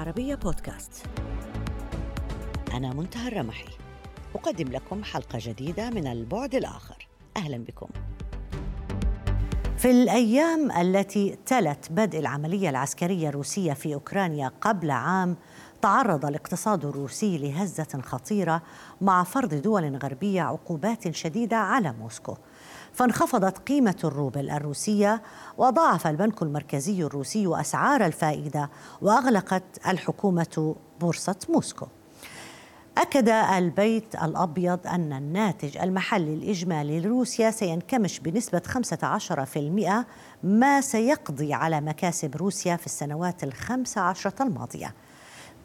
العربية بودكاست. أنا منتهى الرمحي. أقدم لكم حلقة جديدة من البعد الآخر. أهلا بكم. في الأيام التي تلت بدء العملية العسكرية الروسية في أوكرانيا قبل عام تعرض الاقتصاد الروسي لهزة خطيرة مع فرض دول غربية عقوبات شديدة على موسكو. فانخفضت قيمة الروبل الروسية وضاعف البنك المركزي الروسي أسعار الفائدة وأغلقت الحكومة بورصة موسكو. أكد البيت الأبيض أن الناتج المحلي الإجمالي لروسيا سينكمش بنسبة 15% ما سيقضي على مكاسب روسيا في السنوات الخمس عشرة الماضية.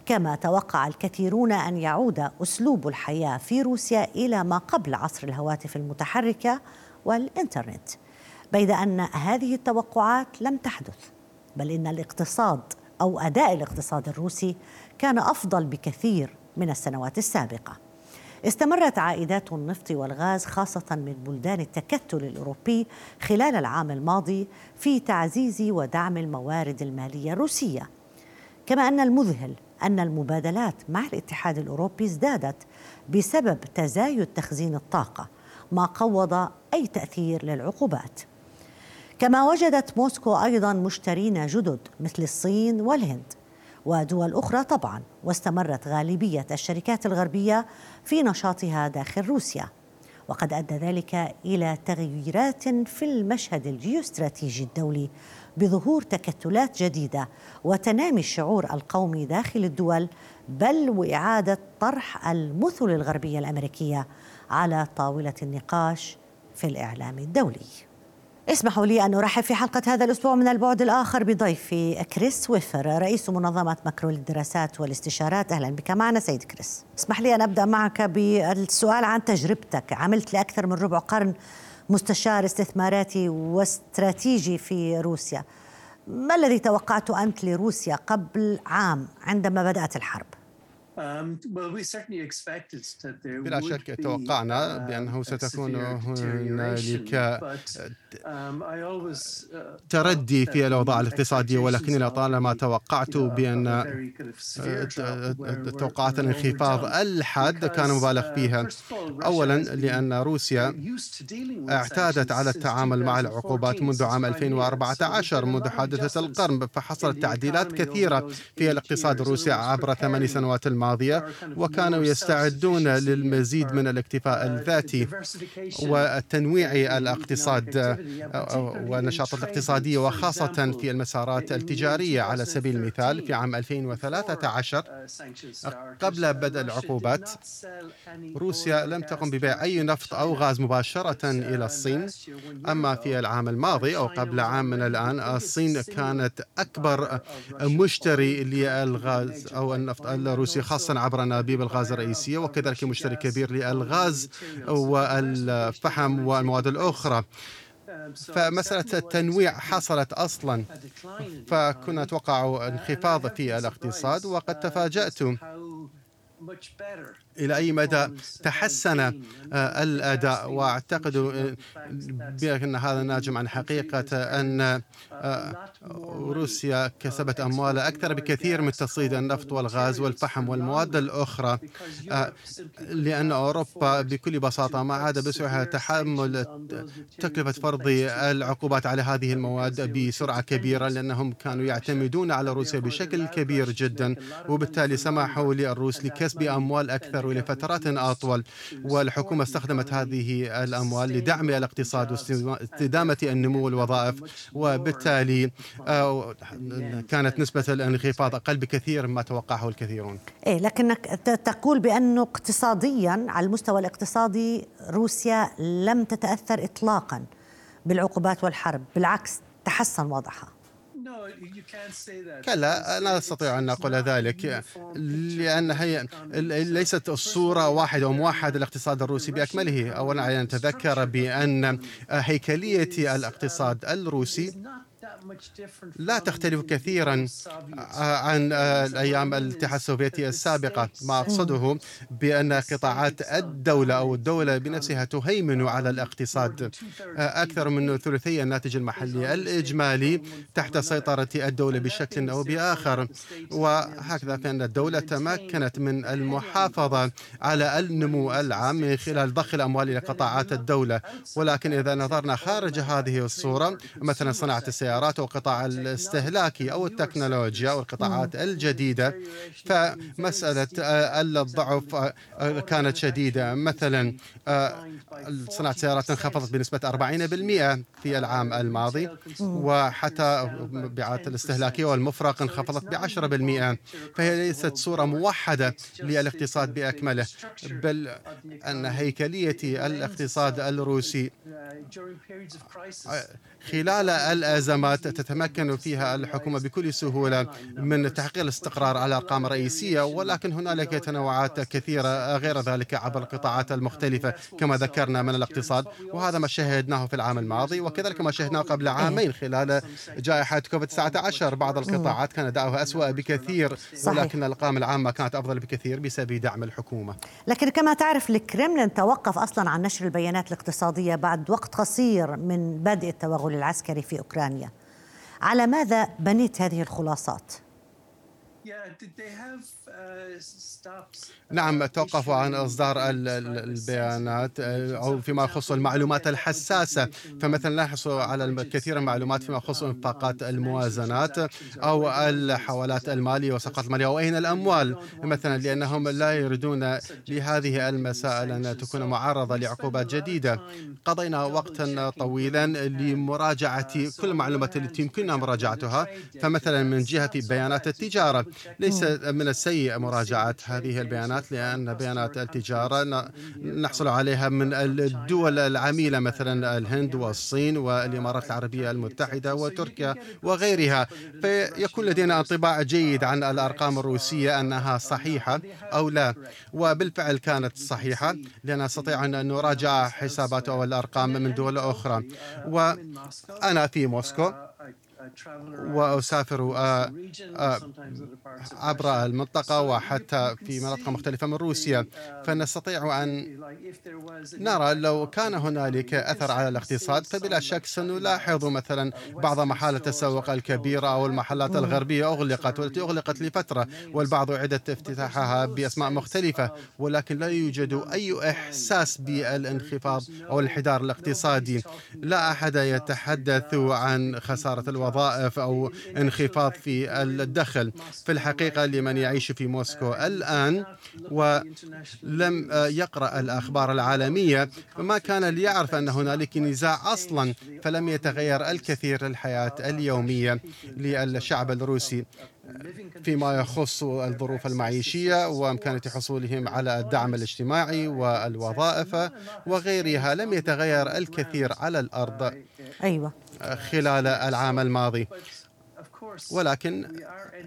كما توقع الكثيرون أن يعود أسلوب الحياة في روسيا إلى ما قبل عصر الهواتف المتحركة والإنترنت بيد أن هذه التوقعات لم تحدث بل إن الاقتصاد أو أداء الاقتصاد الروسي كان أفضل بكثير من السنوات السابقة. استمرت عائدات النفط والغاز خاصة من بلدان التكتل الأوروبي خلال العام الماضي في تعزيز ودعم الموارد المالية الروسية. كما أن المذهل أن المبادلات مع الاتحاد الأوروبي ازدادت بسبب تزايد تخزين الطاقة ما قوض أي تأثير للعقوبات. كما وجدت موسكو أيضا مشترين جدد مثل الصين والهند ودول أخرى طبعا واستمرت غالبية الشركات الغربية في نشاطها داخل روسيا. وقد أدى ذلك إلى تغييرات في المشهد الجيوستراتيجي الدولي بظهور تكتلات جديدة وتنامي الشعور القومي داخل الدول بل وإعادة طرح المثل الغربية الأمريكية على طاولة النقاش في الإعلام الدولي. اسمحوا لي أن أرحب في حلقة هذا الأسبوع من البعد الآخر بضيفي كريس ويفر رئيس منظمة ماكرو للدراسات والاستشارات. أهلا بك معنا سيد كريس. اسمح لي أن أبدأ معك بالسؤال عن تجربتك. عملت لأكثر من ربع قرن مستشار استثماري واستراتيجي في روسيا. ما الذي توقعته أنت لروسيا قبل عام عندما بدأت الحرب؟ Um, بلا شك توقعنا uh, بأنه ستكون هنالك um, uh, تردي في الأوضاع الاقتصادية ولكني لطالما توقعت بأن توقعات الانخفاض الحاد كان مبالغ uh, فيها. أولا لأن روسيا اعتادت على التعامل مع العقوبات منذ عام 2014 منذ حادثة القرن فحصلت تعديلات كثيرة في الاقتصاد الروسي عبر ثمان سنوات الماضية. الماضية وكانوا يستعدون للمزيد من الاكتفاء الذاتي وتنويع الاقتصاد والنشاط الاقتصادي وخاصة في المسارات التجارية على سبيل المثال في عام 2013 قبل بدء العقوبات روسيا لم تقم ببيع أي نفط أو غاز مباشرة إلى الصين. أما في العام الماضي أو قبل عام من الآن الصين كانت أكبر مشتري للغاز أو النفط الروسي خاصة عبر أنابيب الغاز الرئيسية وكذلك مشتري كبير للغاز والفحم والمواد الأخرى. فمسألة التنويع حصلت أصلا فكنا نتوقع انخفاض في الاقتصاد وقد تفاجأت. إلى أي مدى تحسن آه، الأداء؟ وأعتقد آه، بأن هذا ناجم عن حقيقة أن آه، روسيا كسبت أموال أكثر بكثير من تصيد النفط والغاز والفحم والمواد الأخرى لأن أوروبا بكل بساطة ما عاد بسعها تحمل تكلفة فرض العقوبات على هذه المواد بسرعة كبيرة لأنهم كانوا يعتمدون على روسيا بشكل كبير جدا وبالتالي سمحوا للروس لكسب أموال أكثر يستمر لفترات أطول والحكومة استخدمت هذه الأموال لدعم الاقتصاد واستدامة النمو والوظائف وبالتالي آه، كانت نسبة الانخفاض أقل بكثير مما توقعه الكثيرون. إيه لكنك تقول بأنه اقتصاديا على المستوى الاقتصادي روسيا لم تتأثر إطلاقا بالعقوبات والحرب بالعكس تحسن وضعها كلا لا أستطيع أن أقول ذلك. لأن هي ليست الصورة واحدة وموحدة الاقتصاد الروسي بأكمله. أولا نتذكر بأن هيكلية الاقتصاد الروسي لا تختلف كثيرا عن الأيام الاتحاد السوفيتي السابقة. ما أقصده بأن قطاعات الدولة أو الدولة بنفسها تهيمن على الاقتصاد. أكثر من ثلثي الناتج المحلي الإجمالي تحت سيطرة الدولة بشكل أو بآخر. وهكذا فإن الدولة تمكنت من المحافظة على النمو العام من خلال ضخ الأموال إلى قطاعات الدولة. ولكن إذا نظرنا خارج هذه الصورة مثلا صناعة السيارات أو قطاع الاستهلاكي أو التكنولوجيا أو القطاعات الجديدة. فمسألة الضعف كانت شديدة. مثلا صناعة السيارات انخفضت بنسبة 40% في العام الماضي وحتى مبيعات الاستهلاكية والمفرق انخفضت ب 10% فهي ليست صورة موحدة للاقتصاد بأكمله بل أن هيكلية الاقتصاد الروسي خلال الأزمات تتمكن فيها الحكومة بكل سهولة من تحقيق الاستقرار على أرقام رئيسية ولكن هنالك تنوعات كثيرة غير ذلك عبر القطاعات المختلفة كما ذكرنا من الاقتصاد وهذا ما شاهدناه في العام الماضي وكذلك ما شاهدناه قبل عامين خلال جائحة كوفيد 19 بعض القطاعات كان أداؤها أسوأ بكثير ولكن الأرقام العامة كانت أفضل بكثير بسبب دعم الحكومة. لكن كما تعرف الكرملين توقف أصلا عن نشر البيانات الاقتصادية بعد وقت قصير من بدء التوغل العسكري في أوكرانيا. على ماذا بنيت هذه الخلاصات؟ نعم توقفوا عن إصدار البيانات أو فيما يخص المعلومات الحساسة. فمثلا لا يحصلوا على الكثير من المعلومات فيما يخص انفاقات الموازنات أو الحوالات المالية والصفقات المالية أو أين الأموال؟ مثلا لأنهم لا يريدون لهذه المسائل أن تكون معرضة لعقوبات جديدة. قضينا وقتا طويلا لمراجعة كل المعلومات التي يمكننا مراجعتها. فمثلا من جهة بيانات التجارة ليس من السيء مراجعة هذه البيانات لأن بيانات التجارة نحصل عليها من الدول العميلة مثلا الهند والصين والإمارات العربية المتحدة وتركيا وغيرها. فيكون لدينا انطباع جيد عن الأرقام الروسية أنها صحيحة أو لا وبالفعل كانت صحيحة لأن نستطيع أن نراجع حسابات أو الأرقام من دول أخرى. وأنا في موسكو وأسافر آه، آه، عبر المنطقة وحتى في مناطق مختلفة من روسيا. فنستطيع أن نرى لو كان هنالك أثر على الاقتصاد فبلا شك سنلاحظ مثلا بعض محال التسوق الكبيرة أو المحلات الغربية أغلقت والتي أغلقت لفترة والبعض أعدت افتتاحها بأسماء مختلفة ولكن لا يوجد أي إحساس بالانخفاض أو الانحدار الاقتصادي. لا أحد يتحدث عن خسارة الوظائف وظائف أو انخفاض في الدخل. في الحقيقة لمن يعيش في موسكو الآن ولم يقرأ الأخبار العالمية ما كان ليعرف أن هنالك نزاع أصلا فلم يتغير الكثير الحياة اليومية للشعب الروسي. فيما يخص الظروف المعيشية وإمكانية حصولهم على الدعم الاجتماعي والوظائف وغيرها لم يتغير الكثير على الأرض. أيوة. خلال العام الماضي. ولكن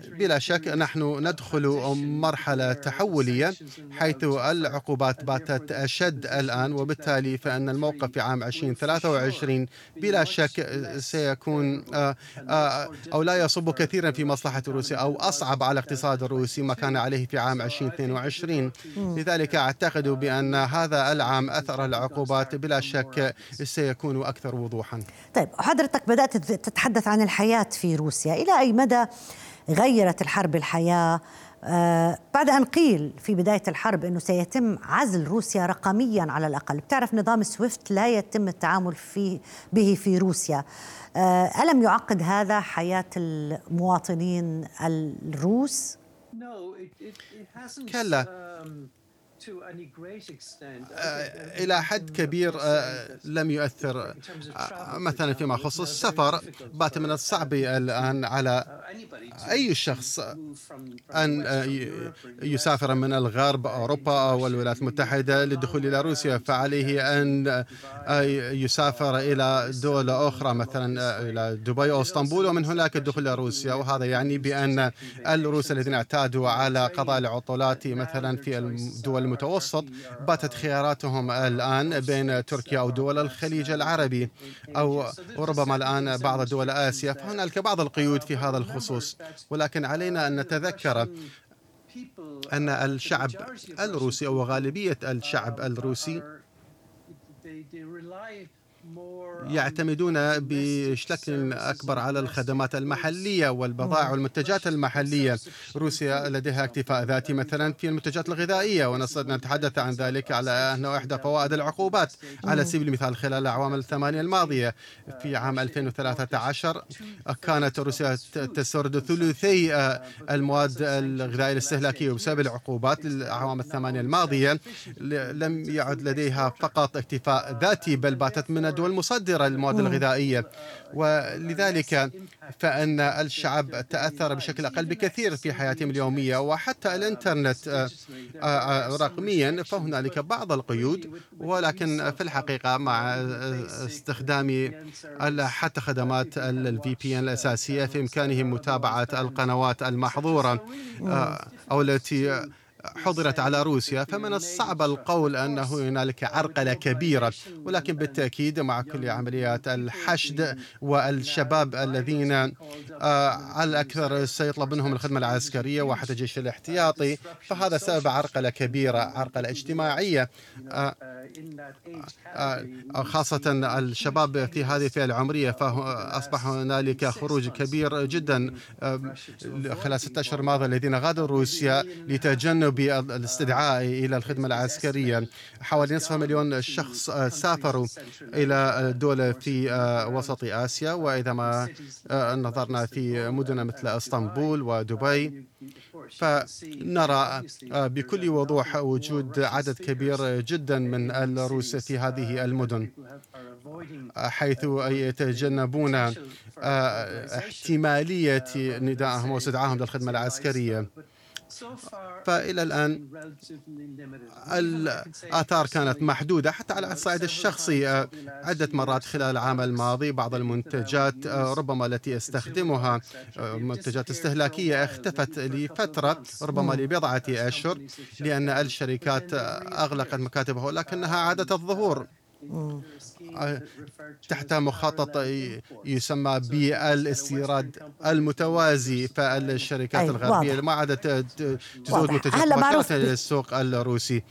بلا شك نحن ندخل مرحلة تحولية حيث العقوبات باتت أشد الآن وبالتالي فإن الموقف في عام 2023 بلا شك سيكون آه، آه، أو لا يصب كثيرا في مصلحة روسيا أو أصعب على الاقتصاد الروسي ما كان عليه في عام 2022 لذلك أعتقد بأن هذا العام أثر العقوبات بلا شك سيكون أكثر وضوحا. طيب حضرتك بدأت تتحدث عن الحياة في روسيا. إلى أي مدى غيرت الحرب الحياة؟ آه بعد أن قيل في بداية الحرب أنه سيتم عزل روسيا رقميا على الأقل. بتعرف نظام سويفت لا يتم التعامل فيه به في روسيا. آه ألم يعقد هذا حياة المواطنين الروس؟ كلا. آه، إلى حد كبير آه، لم يؤثر. آه، مثلا فيما يخص السفر بات من الصعب الآن على أي شخص أن يسافر من الغرب أوروبا أو الولايات المتحدة للدخول إلى روسيا فعليه أن يسافر إلى دولة أخرى مثلا إلى دبي أو إسطنبول ومن هناك الدخول إلى روسيا. وهذا يعني بأن الروس الذين اعتادوا على قضاء العطلات مثلا في الدول المتوسط باتت خياراتهم الآن بين تركيا أو دول الخليج العربي أو ربما الآن بعض دول آسيا فهنالك بعض القيود في هذا الخصوص. ولكن علينا أن نتذكر أن الشعب الروسي أو غالبية الشعب الروسي يعتمدون بشكل أكبر على الخدمات المحلية والبضائع والمنتجات المحلية. روسيا لديها اكتفاء ذاتي مثلا في المنتجات الغذائية ونتحدث عن ذلك على أنه إحدى فوائد العقوبات على سبيل المثال خلال الأعوام الثمانية الماضية. في عام 2013 كانت روسيا تستورد ثلثي المواد الغذائية الاستهلاكية بسبب العقوبات للأعوام الثمانية الماضية. لم يعد لديها فقط اكتفاء ذاتي بل باتت من الدول المصدرة للمواد الغذائية. ولذلك فإن الشعب تأثر بشكل أقل بكثير في حياتهم اليومية وحتى الإنترنت آه، آه، رقميا فهنالك بعض القيود. ولكن في الحقيقة مع استخدام حتى خدمات الفي بي ان الأساسية في إمكانهم متابعة القنوات المحظورة آه، أو التي حضرت على روسيا فمن الصعب القول أنه هنالك عرقلة كبيرة. ولكن بالتأكيد مع كل عمليات الحشد والشباب الذين آه، على الأكثر سيطلب منهم الخدمة العسكرية وحتى الجيش الاحتياطي فهذا سبب عرقلة كبيرة عرقلة اجتماعية. آه، آه، خاصة الشباب في هذه الفئة العمرية فأصبح هنالك خروج كبير جدا. خلال ستة أشهر الماضية الذين غادروا روسيا لتجنب بالاستدعاء إلى الخدمة العسكرية. حوالي نصف مليون شخص سافروا إلى دول في وسط آسيا. وإذا ما نظرنا في مدن مثل إسطنبول ودبي فنرى بكل وضوح وجود عدد كبير جدا من الروس في هذه المدن حيث يتجنبون احتمالية ندائهم واستدعائهم للخدمة العسكرية. فإلى الآن الآثار كانت محدودة حتى على الصعيد الشخصي آه، عدة مرات خلال العام الماضي بعض المنتجات آه، ربما التي استخدمها آه، منتجات استهلاكية اختفت لفترة ربما لبضعة أشهر لأن الشركات أغلقت مكاتبها ولكنها عادت الظهور. تحت مخطط يسمى بالاستيراد المتوازي فالشركات أيوة الغربية ما عادت تزود منتجات للسوق الروسي.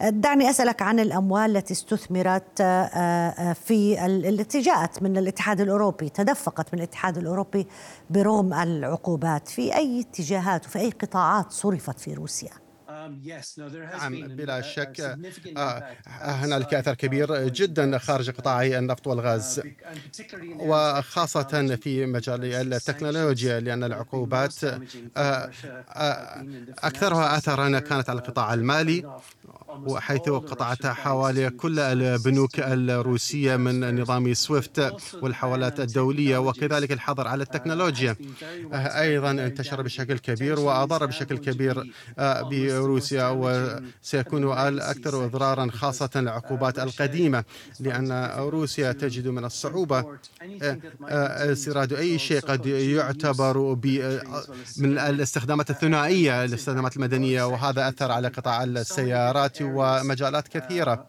دعني أسألك عن الأموال التي استثمرت آه، آه، في التي جاءت من الاتحاد الأوروبي تدفقت من الاتحاد الأوروبي بروم العقوبات. في أي اتجاهات وفي أي قطاعات صرفت في روسيا؟ نعم بلا شك آه، هنالك أثر كبير جدا خارج قطاع النفط والغاز. وخاصة في مجال التكنولوجيا لأن العقوبات آه، آه، أكثرها اثرا كانت على القطاع المالي وحيث قطعت حوالي كل البنوك الروسية من نظام سويفت والحوالات الدولية وكذلك الحظر على التكنولوجيا. أيضا انتشر بشكل كبير وأضر بشكل كبير بروسيا وسيكون الأكثر أضرارا خاصة العقوبات القديمة لأن روسيا تجد من الصعوبة. استيراد أي شيء قد يعتبر من الاستخدامات الثنائية الاستخدامات المدنية وهذا أثر على قطاع السيارات ومجالات كثيرة.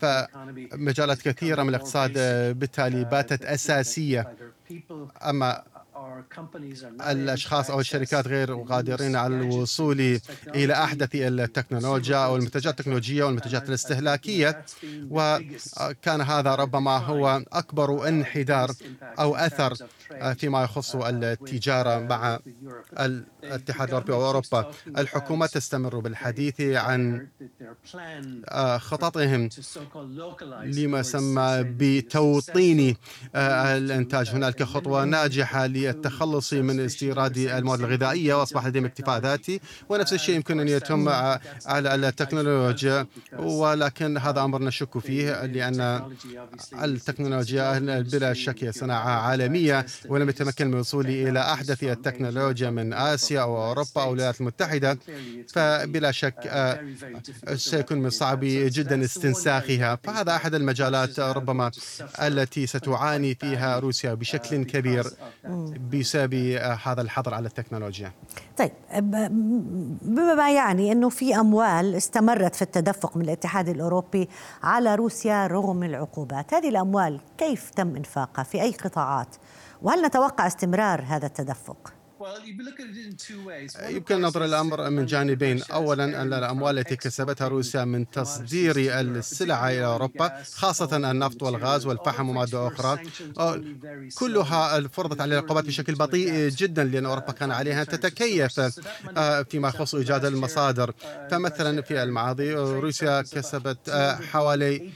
فمجالات كثيرة من الاقتصاد بالتالي باتت أساسية. أما الأشخاص أو الشركات غير قادرين على الوصول إلى أحدث التكنولوجيا أو المنتجات التكنولوجية والمنتجات الاستهلاكية. وكان هذا ربما هو أكبر انحدار أو أثر فيما يخص التجارة مع الاتحاد الأوروبي وأوروبا. الحكومة تستمر بالحديث عن خططهم لما يسمى بتوطين الإنتاج. هنالك خطوة ناجحة للتخلص من استيراد المواد الغذائية وأصبح لديهم اكتفاء ذاتي ونفس الشيء يمكن أن يتم على التكنولوجيا. ولكن هذا أمر نشك فيه لأن التكنولوجيا بلا شك هي صناعة عالمية ولم يتمكن من الوصول إلى أحدث التكنولوجيا من آسيا أو أوروبا أو الولايات المتحدة. فبلا شك آه، سيكون من الصعب جدا استنساخها. فهذا أحد المجالات ربما التي ستعاني فيها روسيا بشكل كبير. بسبب هذا الحظر على التكنولوجيا. طيب بما يعني أنه في أموال استمرت في التدفق من الاتحاد الأوروبي على روسيا رغم العقوبات هذه الأموال كيف تم إنفاقها؟ في أي قطاعات؟ وهل نتوقع استمرار هذا التدفق؟ يمكن نظر الأمر من جانبين، اولا أن الأموال التي كسبتها روسيا من تصدير السلع إلى أوروبا خاصة النفط والغاز والفحم وماده أخرى. كلها فرضت عليها العقوبات بشكل بطيء جدا لأن أوروبا كان عليها ان تتكيف آه، فيما يخص إيجاد المصادر، فمثلا في الماضي روسيا كسبت حوالي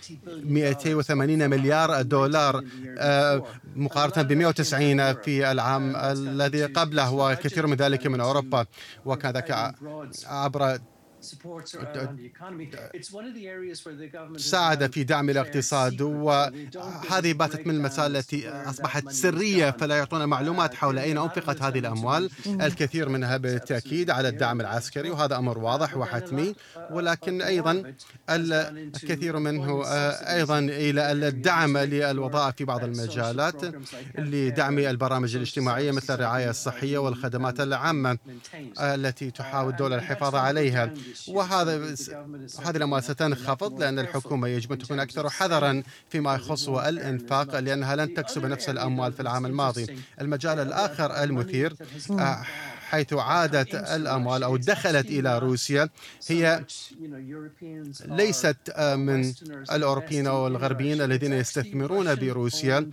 280 مليار دولار آه، مقارنة ب 190 في العام الذي قبله وكثير من ذلك من أوروبا وكذا عبر ساعد في دعم الاقتصاد وهذه باتت من المسائل التي أصبحت سرية فلا يعطون معلومات حول أين أنفقت هذه الأموال. الكثير منها بالتأكيد على الدعم العسكري وهذا أمر واضح وحتمي ولكن أيضا الكثير منه أيضا إلى الدعم للوظائف في بعض المجالات لدعم البرامج الاجتماعية مثل الرعاية الصحية والخدمات العامة التي تحاول الدولة الحفاظ عليها. وهذا هذه الأموال ستنخفض لأن الحكومة يجب أن تكون أكثر حذرا فيما يخص الإنفاق لأنها لن تكسب نفس الأموال في العام الماضي. المجال الآخر المثير حيث عادت الأموال أو دخلت إلى روسيا. هي ليست من الأوروبيين أو الغربيين الذين يستثمرون بروسيا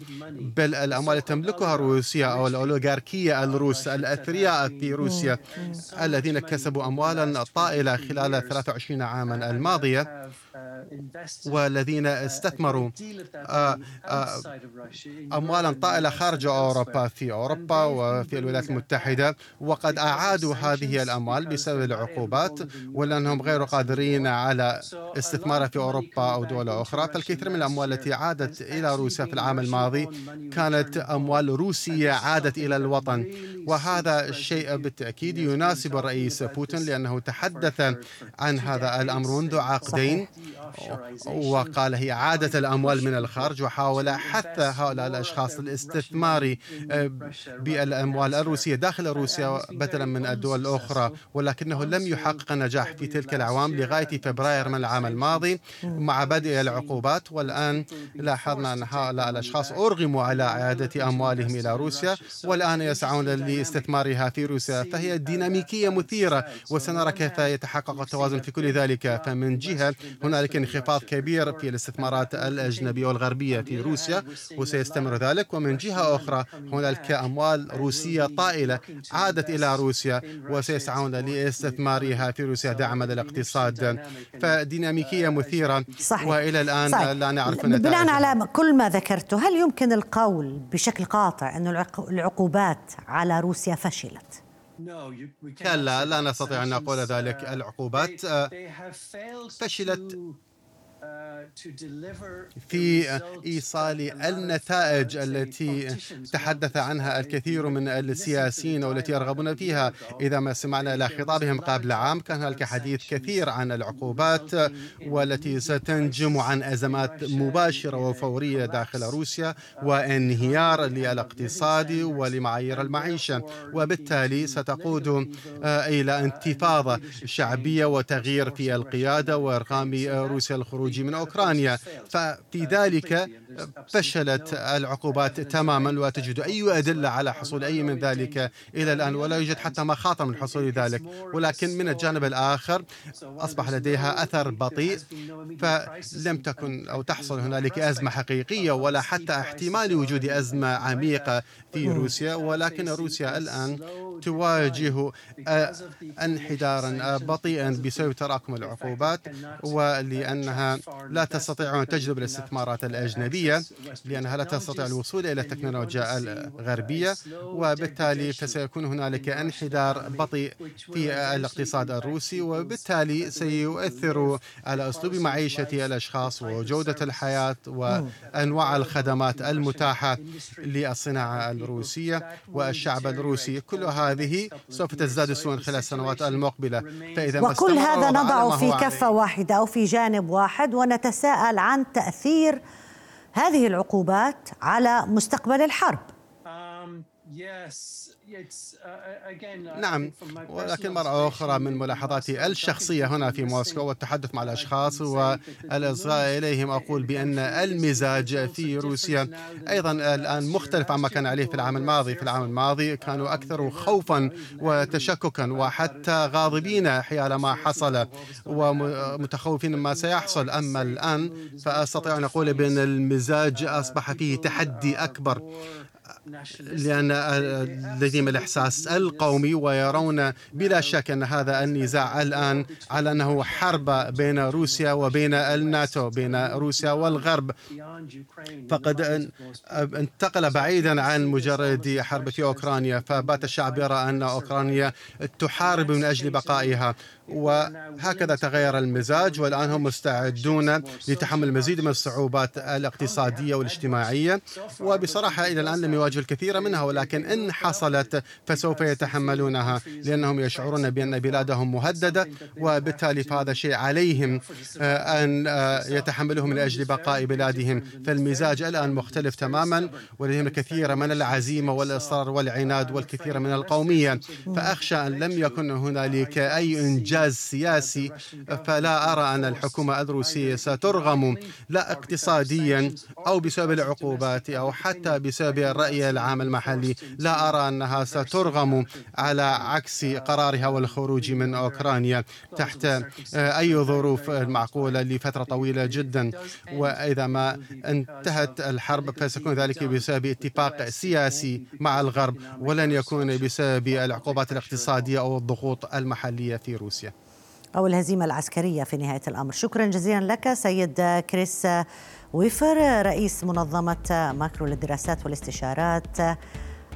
بل الأموال التي تملكها روسيا أو الأوليغاركية الروس الأثرياء في روسيا الذين كسبوا أموالا طائلة خلال 23 عاما الماضية والذين استثمروا آه، آه، أموالا طائلة خارج أوروبا في أوروبا وفي الولايات المتحدة وقد أعادوا هذه الأموال بسبب العقوبات ولأنهم غير قادرين على استثمارها في أوروبا أو دول أخرى. فالكثير من الأموال التي عادت إلى روسيا في العام الماضي كانت أموال روسية عادت إلى الوطن. وهذا الشيء بالتأكيد يناسب الرئيس بوتين لأنه تحدث عن هذا الأمر منذ عقدين. وقال هي عادة الأموال من الخارج وحاول حث هؤلاء الأشخاص الاستثمار بالأموال الروسية داخل روسيا بدلا من الدول الأخرى ولكنه لم يحقق نجاح في تلك الأعوام لغاية فبراير من العام الماضي. مع بدء العقوبات والآن لاحظنا أن هؤلاء الأشخاص أرغموا على إعادة أموالهم إلى روسيا والآن يسعون لاستثمارها في روسيا فهي ديناميكية مثيرة وسنرى كيف يتحقق التوازن في كل ذلك. فمن جهة هنالك انخفاض كبير في الاستثمارات الأجنبية والغربية في روسيا وسيستمر ذلك. ومن جهة أخرى هنالك أموال روسية طائلة عادت إلى روسيا وسيسعون لاستثمارها في روسيا دعما للاقتصاد فديناميكية مثيرة صحيح. وإلى الآن صحيح. لا نعرف بناء على كل ما ذكرته هل يمكن القول بشكل قاطع أن العقوبات على روسيا فشلت؟ كلا لا نستطيع أن نقول ذلك العقوبات آه، فشلت في إيصال النتائج التي تحدث عنها الكثير من السياسيين والتي يرغبون فيها. إذا ما سمعنا إلى خطابهم قبل عام كان هناك حديث كثير عن العقوبات والتي ستنجم عن أزمات مباشرة وفورية داخل روسيا وانهيار للاقتصاد ولمعايير المعيشة. وبالتالي ستقود إلى انتفاضة شعبية وتغيير في القيادة وإرغام روسيا الخروج الخروج من أوكرانيا. ففي ذلك فشلت العقوبات تماما ولا تجد أي أدلة على حصول أي من ذلك إلى الآن ولا يوجد حتى مخاطر من حصول ذلك. ولكن من الجانب الآخر أصبح لديها أثر بطيء فلم تكن أو تحصل هنالك أزمة حقيقية ولا حتى احتمال وجود أزمة عميقة في روسيا. ولكن روسيا الآن تواجه آه، انحدارا بطيئا بسبب تراكم العقوبات ولأنها لا تستطيع أن تجذب الاستثمارات الأجنبية. لأنها لا تستطيع الوصول إلى التكنولوجيا الغربية وبالتالي فسيكون هنالك انحدار بطيء في الاقتصاد الروسي وبالتالي سيؤثر على أسلوب معيشة الأشخاص وجودة الحياة وأنواع الخدمات المتاحة للصناعة الروسية والشعب الروسي. كل هذه سوف تزداد سوءا خلال السنوات المقبلة. فإذا وكل هذا نضع في كفة واحدة أو في جانب واحد ونتساءل عن تأثير هذه العقوبات على مستقبل الحرب. نعم ولكن مرة أخرى من ملاحظاتي الشخصية هنا في موسكو والتحدث مع الأشخاص والإصغاء إليهم أقول بأن المزاج في روسيا أيضا الآن مختلف عما كان عليه في العام الماضي. في العام الماضي كانوا أكثر خوفا وتشككا وحتى غاضبين حيال ما حصل ومتخوفين مما سيحصل. أما الآن فأستطيع أن أقول بأن المزاج أصبح فيه تحدي أكبر. لأن لديهم الإحساس القومي ويرون بلا شك أن هذا النزاع الآن على أنه حرب بين روسيا وبين الناتو بين روسيا والغرب. فقد انتقل بعيدا عن مجرد حرب في أوكرانيا فبات الشعب يرى أن أوكرانيا تحارب من أجل بقائها. وهكذا تغير المزاج والآن هم مستعدون لتحمل المزيد من الصعوبات الاقتصادية والاجتماعية. وبصراحة إلى الآن لم يواجهوا الكثير منها ولكن إن حصلت فسوف يتحملونها لأنهم يشعرون بأن بلادهم مهددة وبالتالي فهذا شيء عليهم آه، أن آه، يتحملوه من أجل بقاء بلادهم. فالمزاج الآن مختلف تماما ولديهم الكثير من العزيمة والإصرار والعناد والكثير من القومية. فأخشى أن لم يكن هنالك أي إنجاز سياسي فلا أرى أن الحكومة الروسية سترغم لا اقتصاديا أو بسبب العقوبات أو حتى بسبب العام المحلي. لا أرى أنها سترغم على عكس قرارها والخروج من أوكرانيا. تحت أي ظروف معقولة لفترة طويلة جدا. وإذا ما انتهت الحرب فسيكون ذلك بسبب اتفاق سياسي مع الغرب ولن يكون بسبب العقوبات الاقتصادية أو الضغوط المحلية في روسيا. أو الهزيمة العسكرية في نهاية الأمر. شكرا جزيلا لك سيد كريس ويفر رئيس منظمة ماكرو للدراسات والاستشارات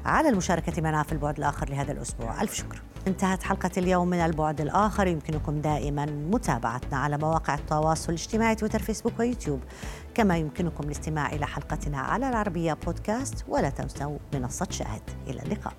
على المشاركة معنا في البعد الآخر لهذا الأسبوع. ألف شكر. انتهت حلقة اليوم من البعد الآخر. يمكنكم دائما متابعتنا على مواقع التواصل الاجتماعي تويتر فيسبوك ويوتيوب. كما يمكنكم الاستماع إلى حلقتنا على العربية بودكاست. ولا تنسوا منصة شاهد. إلى اللقاء.